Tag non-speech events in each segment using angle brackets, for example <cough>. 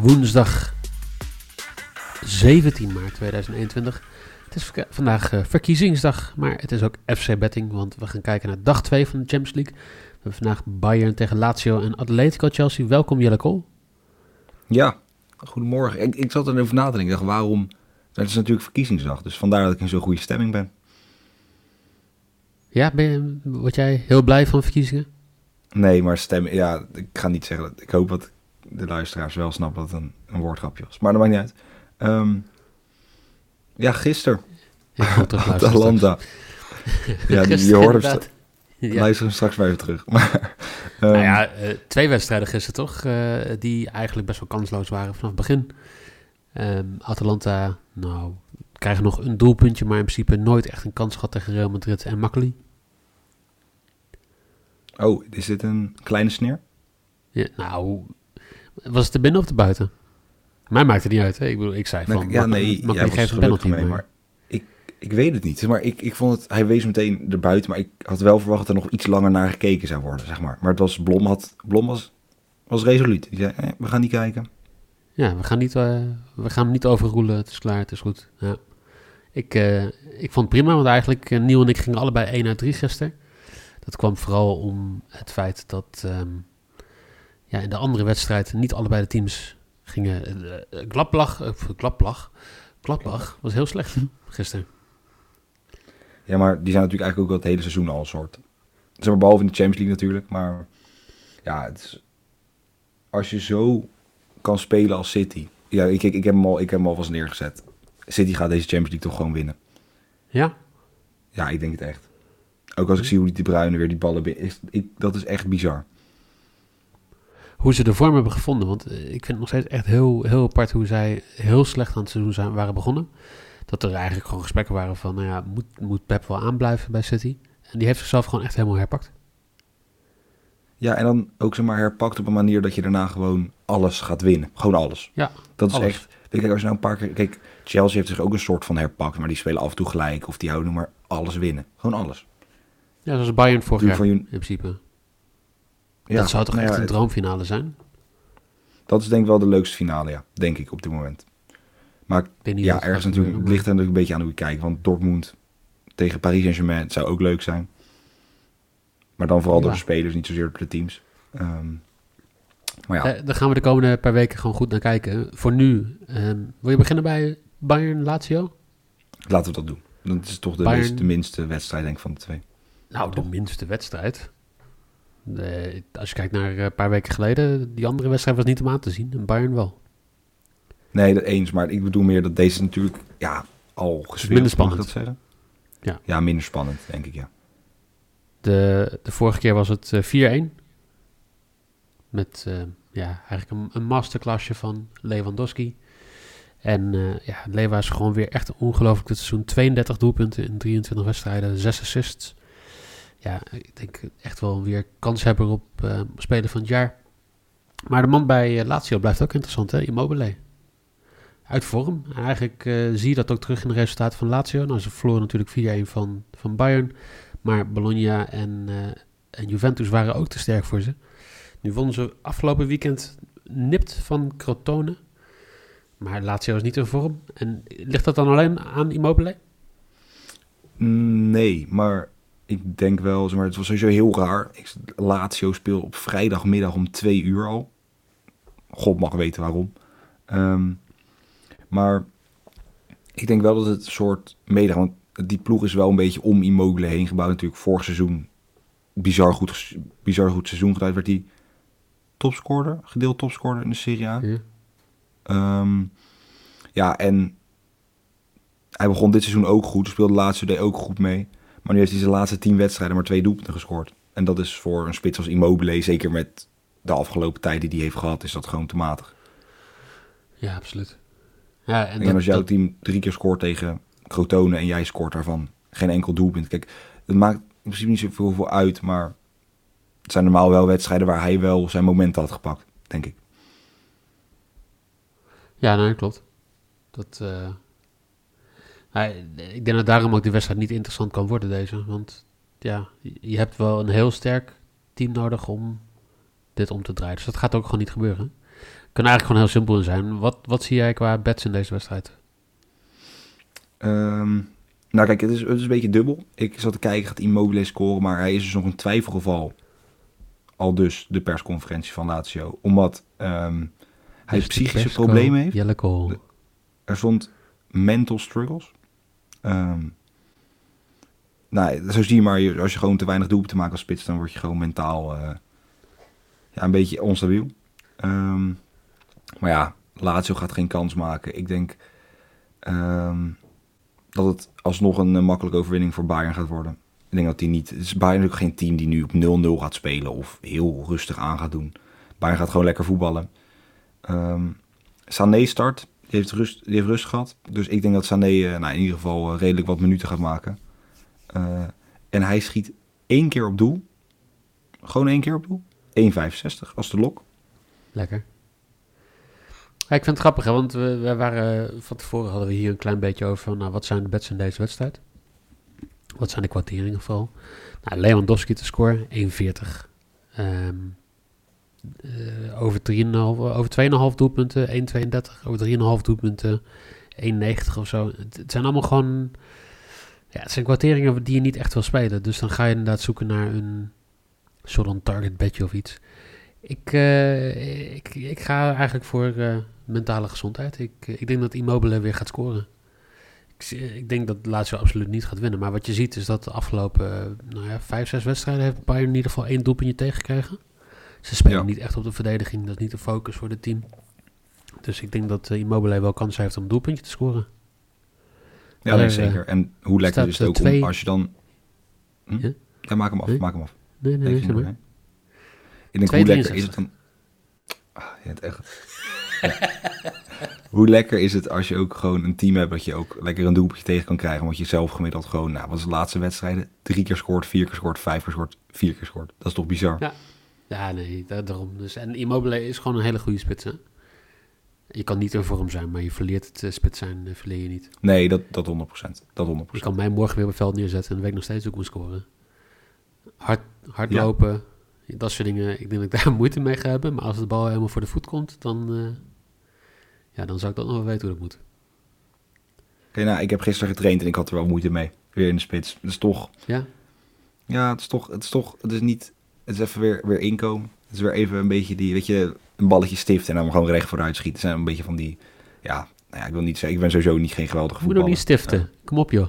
Woensdag 17 maart 2021. Het is vandaag eh, verkiezingsdag, maar het is ook FC Betting, want we gaan kijken naar dag 2 van de Champions League. We hebben vandaag Bayern tegen Lazio en Atletico Chelsea. Welkom Jelle Kool. Ja, goedemorgen. Ik, ik zat er even na te denken. Dacht, waarom? Het is natuurlijk verkiezingsdag, dus vandaar dat ik in zo'n goede stemming ben. Ja, ben je, word jij heel blij van verkiezingen? Nee, maar stemming, ja, ik ga niet zeggen dat. Ik hoop dat de luisteraars wel snappen dat het een, een woordgrapje was. Maar dat maakt niet uit. Ehm, ja, gisteren. <laughs> Atalanta. Ja, <laughs> die, je hoort hem. Ja. Luister hem straks <laughs> maar even terug. Maar, ehm, Nou ja, eh, twee wedstrijden gisteren toch, eh, die eigenlijk best wel kansloos waren vanaf het begin. Ehm, Atalanta, nou, krijgen nog een doelpuntje, maar in principe nooit echt een kans gehad tegen Real Madrid en Makkeli. Oh, is dit een kleine sneer? Ja, nou, was het de binnen of de buiten? Mij maakt het niet uit, hè? Ik bedoel, ik zei van, ja, nee, Makkeli jij was geeft een gelukkig penalty. mee, maar- ik, ik weet het niet. Maar ik, ik vond het, hij wees meteen erbuiten, maar ik had wel verwacht dat er nog iets langer naar gekeken zou worden, zeg maar. Maar het was, Blom, had, Blom was, was resoluut. Die zei, eh, we gaan niet kijken. Ja, we gaan, niet, eh, we gaan hem niet overroelen. Het is klaar, het is goed. Ja. Ik, eh, ik vond het prima, want eigenlijk uh, Niel en ik gingen allebei 1 uit 3 gisteren. Dat kwam vooral om het feit dat ehm, ja, in de andere wedstrijd niet allebei de teams gingen. Uh, Gladbach, uh, Gladbach, Gladbach was heel slecht gisteren. Ja, maar die zijn natuurlijk eigenlijk ook wel het hele seizoen al een soort. Zeg maar, behalve in de Champions League natuurlijk. Maar ja, het is, als je zo kan spelen als City. Ja, ik, ik, ik, heb hem al, ik heb hem alvast neergezet. City gaat deze Champions League toch gewoon winnen. Ja? Ja, ik denk het echt. Ook als ik zie hoe die De Bruyne weer die ballen binnen... is- Ik, dat is echt bizar. Hoe ze de vorm hebben gevonden. Want eh, ik vind het nog steeds echt heel, heel apart hoe zij heel slecht aan het seizoen zijn, waren begonnen. Dat er eigenlijk gewoon gesprekken waren van, nou ja, moet, moet Pep wel aanblijven bij City? En die heeft zichzelf gewoon echt helemaal herpakt. Ja, en dan ook zeg maar herpakt op een manier dat je daarna gewoon alles gaat winnen. Gewoon alles. Ja, Dat is alles. echt... Kijk, als je nou een paar keer... Kijk, Chelsea heeft zich ook een soort van herpakt. Maar die spelen af en toe gelijk. Of die houden maar alles winnen. Gewoon alles. Ja, zoals Bayern vorig jaar in principe. Ja, dat zou toch nou echt ja, een droomfinale zijn? Dat is denk ik wel de leukste finale, ja. Denk ik op dit moment. Maar ja, ergens natuurlijk, ligt er natuurlijk een beetje aan hoe je kijkt. Want Dortmund tegen Paris Saint-Germain zou ook leuk zijn. Maar dan vooral door de spelers, niet zozeer door de teams. Ehm, maar ja, Eh, daar gaan we de komende paar weken gewoon goed naar kijken. Voor nu, ehm, wil je beginnen bij Bayern Lazio? laten we dat doen. Dat is toch de, Bayern- meest- de minste wedstrijd denk ik van de twee. Nou, de minste wedstrijd. De- als je kijkt naar eh, een paar weken geleden, die andere wedstrijd was niet om aan te zien. En Bayern wel. Nee, dat eens. Maar ik bedoel meer dat deze natuurlijk ja, al gespeeld minder mag ik spannend. dat zeggen? Ja. ja, minder spannend, denk ik, ja. De, de vorige keer was het eh, 4-1. Met eh, ja, eigenlijk een, een masterclassje van Lewandowski. En eh, ja, Lewa is gewoon weer echt ongelooflijk dit seizoen. 32 doelpunten in 23 wedstrijden, 6 assists. Ja, ik denk echt wel weer kanshebber op eh speler van het jaar. Maar de man bij eh, Lazio blijft ook interessant, hè? Immobile. Uit vorm. En eigenlijk eh, zie je dat ook terug in de resultaten van Lazio. Nou, ze verloren natuurlijk 4-1 van, van Bayern. Maar Bologna en, en Juventus waren ook te sterk voor ze. Nu wonnen ze afgelopen weekend nipt van Crotone. Maar Lazio is niet in vorm. En ligt dat dan alleen aan Immobile? Nee, maar ik denk wel, zeg maar, het was sowieso heel raar. Ik, Lazio speel op vrijdagmiddag om twee uur al. God mag weten waarom. Ehm, maar ik denk wel dat het een soort mede, want die ploeg is wel een beetje om Immobile heen gebouwd. Natuurlijk vorig seizoen bizar goed, bizar goed seizoen gedaan. Werd hij topscorer, gedeeld topscorer in de Serie A. Ja. Ehm, ja, en hij begon dit seizoen ook goed. Speelde de laatste deed ook goed mee. Maar nu heeft hij zijn laatste tien wedstrijden maar twee doelpunten gescoord. En dat is voor een spits als Immobile, zeker met de afgelopen tijden die hij heeft gehad, is dat gewoon te matig. Ja, absoluut. Ja, en, En, dat, als jouw dat- team drie keer scoort tegen Crotone en jij scoort daarvan geen enkel doelpunt. Kijk, het maakt in principe niet zoveel uit, maar het zijn normaal wel wedstrijden waar hij wel zijn momenten had gepakt, denk ik. Ja, nee, klopt. Dat, eh, ik denk dat daarom ook die wedstrijd niet interessant kan worden, deze. Want ja, je- hebt wel een heel sterk team nodig om dit om te draaien. Dus dat gaat ook gewoon niet gebeuren. Kan eigenlijk gewoon heel simpel zijn. Wat, wat zie jij qua bets in deze wedstrijd? Ehm, nou kijk, het is, het is een beetje dubbel. Ik zat te kijken, gaat Immobile scoren, maar hij is dus nog een twijfelgeval. Al dus de persconferentie van Lazio. Omdat ehm, hij de psychische problemen heeft. Jelle. De- Er stond mental struggles. Ehm, nou, zo zie je maar, als je gewoon te weinig doelpunten maakt als spits, dan word je gewoon mentaal eh, ja, een beetje onstabiel. Ehm, maar ja, Lazio gaat geen kans maken. Ik denk ehm, dat het alsnog een eh, makkelijke overwinning voor Bayern gaat worden. Ik denk dat die niet... Het is Bayern natuurlijk geen team die nu op 0-0 gaat spelen of heel rustig aan gaat doen. Bayern gaat gewoon lekker voetballen. Ehm Sané start. Die heeft, rust, die heeft rust gehad. Dus ik denk dat Sané eh, nou, in ieder geval eh, redelijk wat minuten gaat maken. Eh, en hij schiet één keer op doel. Gewoon één keer op doel. 1,65 als de lok. Lekker. Ja, ik vind het grappig, hè, want we, we waren, van tevoren hadden we hier een klein beetje over van, nou, wat zijn de bets in deze wedstrijd? Wat zijn de kwarteringen vooral? Nou, Lewandowski te scoren, 1,40. Ehm eh, over 3,5, over 2,5 doelpunten, 1,32. Over 3,5 doelpunten, 1,90 of zo. Het, zijn allemaal gewoon, ja, het zijn kwarteringen die je niet echt wil spelen. Dus dan ga je inderdaad zoeken naar een soort van target bedje of iets. Ik, eh, ik, ik ga eigenlijk voor eh, mentale gezondheid. Ik, ik denk dat Immobile weer gaat scoren. Ik, ik denk dat Lazio absoluut niet gaat winnen. Maar wat je ziet is dat de afgelopen nou ja, vijf, zes wedstrijden heeft Bayern in ieder geval één doelpuntje tegengekregen. Ze spelen Ja. niet echt op de verdediging. Dat is niet de focus voor het team. Dus ik denk dat eh, Immobile wel kans heeft om een doelpuntje te scoren. Ja, nee, eh, zeker. En hoe lekker is het ook twee- om als je dan... Hm? Ja? Ja? maak hem af, Nee? maak hem af. Nee, nee, Nee, nee, ik maar. denk, hoe lekker 2,63. is het dan... Ah, je hebt echt... Ja. <laughs> hoe lekker is het als je ook gewoon een team hebt dat je ook lekker een doelpuntje tegen kan krijgen. Want je zelf gemiddeld gewoon, nou, wat is de laatste wedstrijden? Drie keer scoort, vier keer scoort, vijf keer scoort, vier keer scoort. Dat is toch bizar? Ja. Ja, nee, da- daarom. Dus, en Immobile is gewoon een hele goede spits, hè? Je kan niet in vorm zijn, maar je verleert het eh, spits zijn, eh, verleer je niet. Nee, dat, dat 100%. Dat 100%. Je kan mij morgen weer op het veld neerzetten en dan weet ik nog steeds ook moet scoren. Hard, Ja. hardlopen, dat soort dingen. Ik denk dat ik <laughs> daar moeite mee ga hebben. Maar als de bal helemaal voor de voet komt, dan, eh, ja, dan zou ik dat nog wel weten hoe dat moet. Oké, nou, ik heb gisteren getraind en ik had er wel moeite mee. Weer in de spits. Het is toch... Ja? Ja, het is toch... Het is toch... Het is niet... Het is even weer, weer inkomen. Het is weer even een beetje die... Weet je, een balletje stift en dan gewoon recht vooruit schieten. Het zijn een beetje van die... Ja, nou ja, ik wil niet zeggen... Ik ben sowieso niet geen geweldige Je moet nog voetballer. niet stiften. Kom op, joh.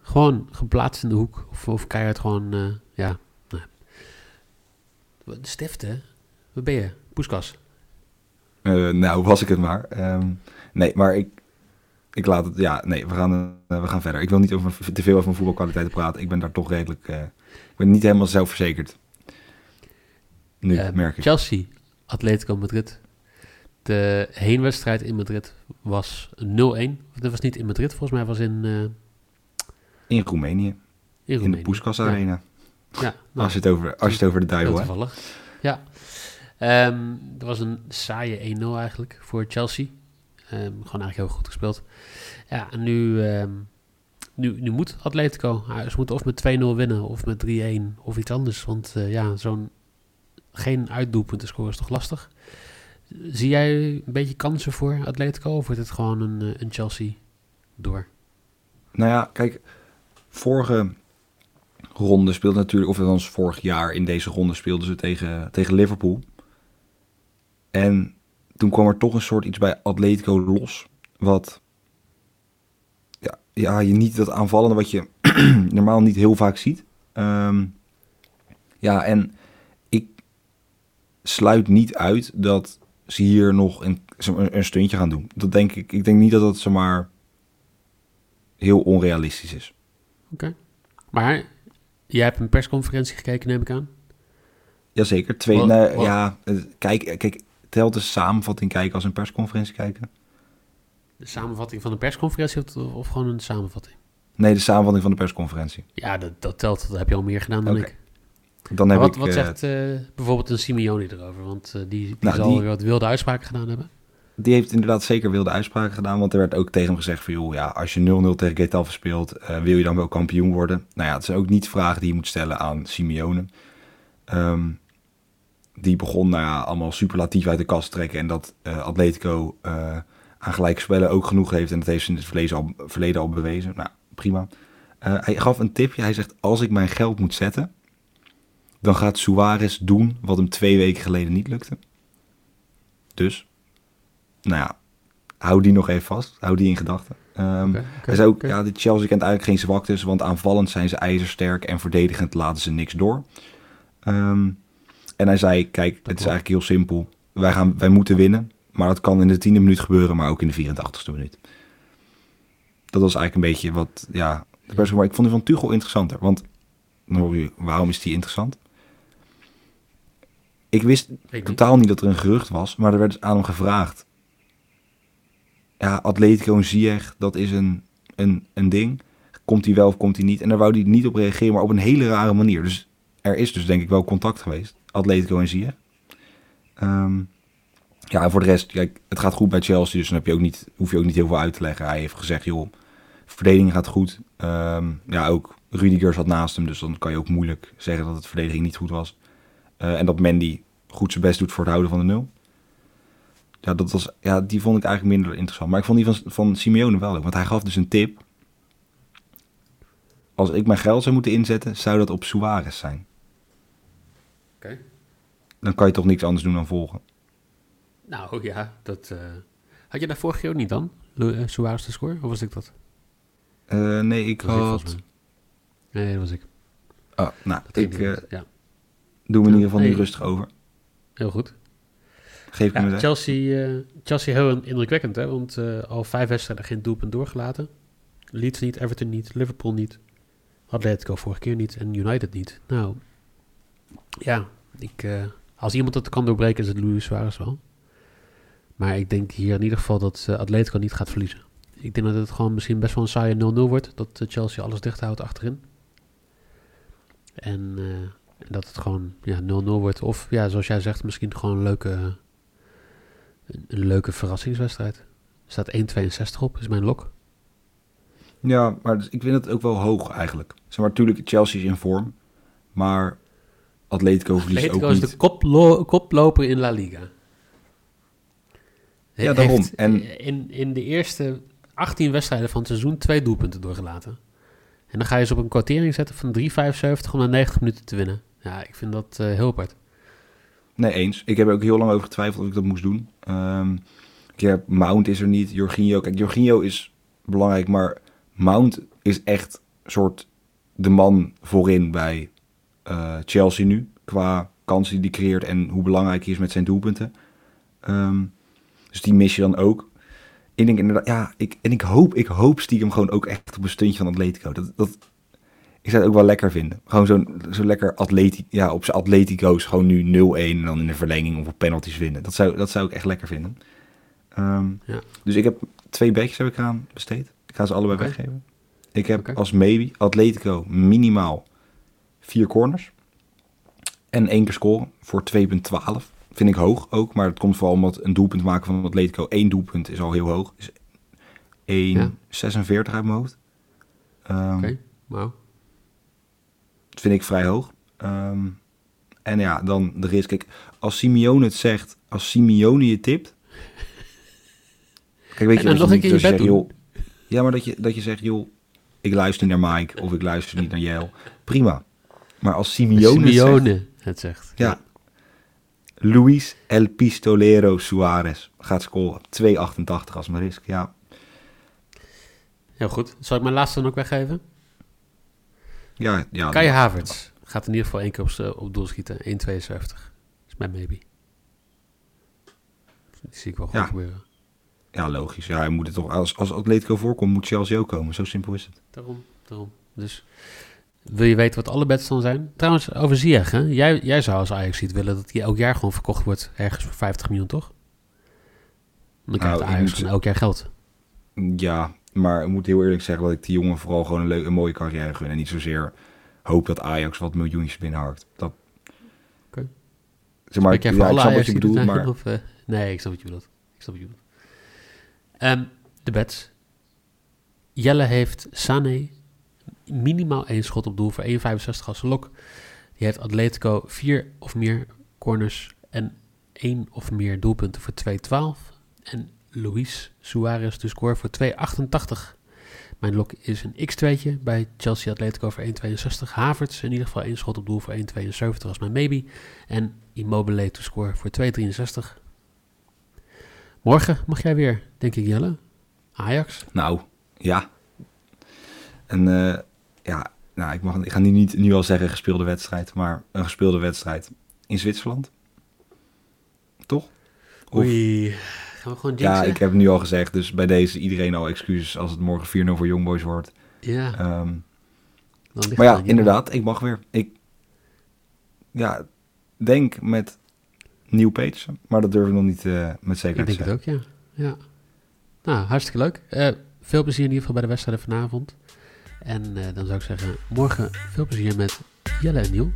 Gewoon geplaatst in de hoek. Of, of keihard gewoon, eh, ja. Wat, Stiften? Waar ben je? Poeskas. Eh, nou, was ik het maar. Ehm, nee, maar ik, ik laat het... Ja, nee, we gaan, eh, we gaan verder. Ik wil niet over, te veel over mijn voetbalkwaliteiten praten. Ik ben daar toch redelijk... ik ben niet helemaal zelfverzekerd. Nu, Eh, merk ik. Chelsea, Atletico Madrid. De heenwedstrijd in Madrid was 0-1. Dat was niet in Madrid, volgens mij was in, eh in In Roemenië. In de Roemenië. Poeskas. Arena. Ja, nou, Als je het over, als je het over de duivel hebt. toevallig. Ja. Ehm er was een saaie 1-0 eigenlijk voor Chelsea. Ehm, gewoon eigenlijk heel goed gespeeld. Ja, en nu, ehm, nu, nu moet Atletico. Ze moeten of met 2-0 winnen of met 3-1 of iets anders. Want eh, ja, zo'n geen uitdoelpunten scoren is toch lastig. Zie jij een beetje kansen voor Atletico of wordt het gewoon een, eh, een Chelsea door? Nou ja, kijk, vorige ronde speelde natuurlijk, of althans vorig jaar in deze ronde speelden ze tegen, tegen Liverpool. En toen kwam er toch een soort iets bij Atletico los, wat ja, ja je niet dat aanvallende wat je <clears throat> normaal niet heel vaak ziet. Ehm, ja, en sluit niet uit dat ze hier nog een, een, stuntje gaan doen. Dat denk ik. Ik denk niet dat dat zomaar heel onrealistisch is. Maar jij hebt een persconferentie gekeken, neem ik aan. Jazeker. Twee, ja, kijk, kijk, telt de samenvatting kijken als een persconferentie kijken? De samenvatting van een persconferentie of, of gewoon een samenvatting? Nee, de samenvatting van de persconferentie. Ja, dat, dat telt. Dat heb je al meer gedaan dan Oké. ik. Dan heb wat, ik, wat eh, zegt eh, bijvoorbeeld een Simeone erover? Want eh, die, die Nou, zal die- wat wilde uitspraken gedaan hebben. die heeft inderdaad zeker wilde uitspraken gedaan. Want er werd ook tegen hem gezegd van... joh, ja, als je 0-0 tegen Getafe speelt... wil je dan wel kampioen worden? Nou ja, het zijn ook niet vragen die je moet stellen aan Simeone. Ehm, die begon nou ja, allemaal superlatief uit de kast te trekken... en dat Atletico aan gelijke spellen ook genoeg heeft... en dat heeft ze in het verleden al, verleden al bewezen. Nou, prima. Hij gaf een tipje. Hij zegt, als ik mijn geld moet zetten... dan gaat Suarez doen wat hem twee weken geleden niet lukte. Dus nou ja, hou die nog even vast. Hou die in gedachten. Ehm, oké, hij zei ook, ja, de Chelsea kent eigenlijk geen zwaktes, want aanvallend zijn ze ijzersterk en verdedigend laten ze niks door. Ehm, en hij zei, kijk, het is eigenlijk heel simpel. Wij, gaan, wij moeten winnen, maar dat kan in de tiende minuut gebeuren, maar ook in de 84ste minuut. Dat was eigenlijk een beetje wat, ja, de pers- maar ik vond die van Tuchel interessanter, want waarom is die interessant? Ik wist totaal niet dat er een gerucht was, maar er werd dus aan hem gevraagd. Ja, Atletico en Ziyech, dat is een, een, een ding. Komt hij wel of komt hij niet? En daar wou hij niet op reageren, maar op een hele rare manier. Dus er is dus denk ik wel contact geweest. Atletico en Ziyech. Ehm, ja, en voor de rest, kijk, het gaat goed bij Chelsea, dus dan heb je ook niet, hoef je ook niet heel veel uit te leggen. Hij heeft gezegd, joh, verdediging gaat goed. Ehm, ja, ook Rudiger zat naast hem, dus dan kan je ook moeilijk zeggen dat het verdediging niet goed was. Eh, en dat Mandy goed zijn best doet voor het houden van de nul. Ja, dat was, ja, die vond ik eigenlijk minder interessant. Maar ik vond die van, van Simeone wel leuk. Want hij gaf dus een tip. Als ik mijn geld zou moeten inzetten, zou dat op Suarez zijn. Oké. Dan kan je toch niks anders doen dan volgen. Nou ja, dat... eh, had je daar vorige keer ook niet dan? Eh, Suarez de score? Of was ik dat? Nee, ik Dat ik had... Nee, dat was ik. Oh, nou, Dat ik ja, doe me in ieder geval nu rustig over. heel goed. Geef ik Ja. Chelsea, eh, Chelsea heel indrukwekkend, hè? Want eh, al vijf wedstrijden geen doelpunt doorgelaten. Leeds niet, Everton niet, Liverpool niet. Atletico vorige keer niet en United niet. Nou, ja, ik, eh, als iemand het kan doorbreken is het Luis Suarez wel. Maar ik denk hier in ieder geval dat Atletico niet gaat verliezen. Ik denk dat het gewoon misschien best wel een saaie 0-0 wordt. Dat Chelsea alles dicht houdt achterin. En, eh, en dat het gewoon ja, 0-0 wordt. Of ja, zoals jij zegt, misschien gewoon een leuke, een, een leuke verrassingswedstrijd. Er staat 1,62 op, is mijn lok. Ja, maar dus ik vind het ook wel hoog eigenlijk. Zeg maar, natuurlijk, Chelsea is in vorm. Maar Atletico verliest Atletico ook is niet. de koplo- koploper in La Liga. Ja, daarom. En- in, in de eerste 18 wedstrijden van het seizoen twee doelpunten doorgelaten. En dan ga je ze op een kwartering zetten van 3,75 om na 90 minuten te winnen. Ja, ik vind dat eh, heel apart. Nee, eens. Ik heb ook heel lang over getwijfeld of ik dat moest doen. Heb, Mount is er niet, Jorginho. Kijk, Jorginho is belangrijk, maar Mount is echt soort de man voorin bij eh, Chelsea nu. Qua kansen die creëert en hoe belangrijk hij is met zijn doelpunten. Ehm, dus die mis je dan ook. Ik denk inderdaad, ja, ik, en ik hoop, ik hoop stiekem gewoon ook echt op een stuntje van Atletico. Dat, dat, ik zou het ook wel lekker vinden. Gewoon zo'n zo lekker atleti ja, op zijn Atletico's gewoon nu 0-1 en dan in de verlenging of op penalties winnen. Dat zou, dat zou ik echt lekker vinden. Ehm, Ja. Dus ik heb twee bedjes heb ik aan besteed. Ik ga ze allebei weggeven. Ik heb als maybe Atletico minimaal vier corners. En één keer scoren voor 2,12. Vind ik hoog ook, maar het komt vooral omdat een doelpunt maken van Atletico één doelpunt is al heel hoog. Is 1,46 uit mijn hoofd. Ehm, Oké, wauw. Dat vind ik vrij hoog. Ehm, en ja, dan de risk. Kijk, als Simeone het zegt, als Simeone je tipt. Kijk, weet En je, dan dat nog je, een keer niet- je dat bed je doen. zegt, joh, ja, maar dat je, dat je zegt, joh, ik luister niet naar Mike of ik luister niet naar Jel. Prima. Maar als Simeone, het zegt, Simeone het zegt. ja, Luis El Pistolero Suarez gaat scoren. 2,88 als mijn risk. Ja, Heel goed. Zal ik mijn laatste dan ook weggeven? Ja, ja. Kai Havertz gaat in ieder geval één keer op, op doel schieten. 1,72. is mijn maybe. Die zie ik wel goed Ja. gebeuren. Ja, logisch. Ja, hij moet het toch, als, als Atletico voorkomt, moet Chelsea ook komen. Zo simpel is het. Daarom, daarom. Dus wil je weten wat alle bets dan zijn? Trouwens, over Ziyech, hè? Jij, jij zou als Ajax ziet willen dat hij elk jaar gewoon verkocht wordt ergens voor 50 miljoen, toch? Dan krijgt Nou, Ajax moet- elk jaar geld. Ja, maar ik moet heel eerlijk zeggen dat ik die jongen vooral gewoon een, leuke, een mooie carrière gun. En niet zozeer hoop dat Ajax wat miljoentjes binnenharkt. Dat... Oké. Zeg maar, ja, ik snap wat je bedoelt, maar Of, eh, nee, ik snap wat je bedoelt. Ik snap wat je bedoelt. Ehm, de bets. Jelle heeft Sané minimaal één schot op doel voor 1,65 als lok. Die heeft Atletico vier of meer corners en één of meer doelpunten voor 2,12. En Luis Suarez de score voor 2,88. Mijn lok is een x2'tje bij Chelsea Atletico voor 1,62. Havertz in ieder geval één schot op doel voor 1,72 als mijn maybe. En Immobile to score voor 2,63. Morgen mag jij weer, denk ik Jelle. Ajax. nou, ja. En eh, ja, nou, ik, mag, ik ga nu niet nu al zeggen gespeelde wedstrijd, maar een gespeelde wedstrijd in Zwitserland. Toch? Of- Oei. Gaan we gewoon Ja, ik heb het nu al gezegd, dus bij deze iedereen al excuses als het morgen 4-0 voor Youngboys wordt. Ja, Ehm, Maar ja, inderdaad, ik mag weer. Ik ja, denk met nieuw page, maar dat durf ik nog niet eh, met zekerheid Ik te denk zeggen. het ook, ja. ja. Nou, hartstikke leuk. Eh, veel plezier in ieder geval bij de wedstrijden vanavond. En eh, dan zou ik zeggen, morgen veel plezier met Jelle en Niel.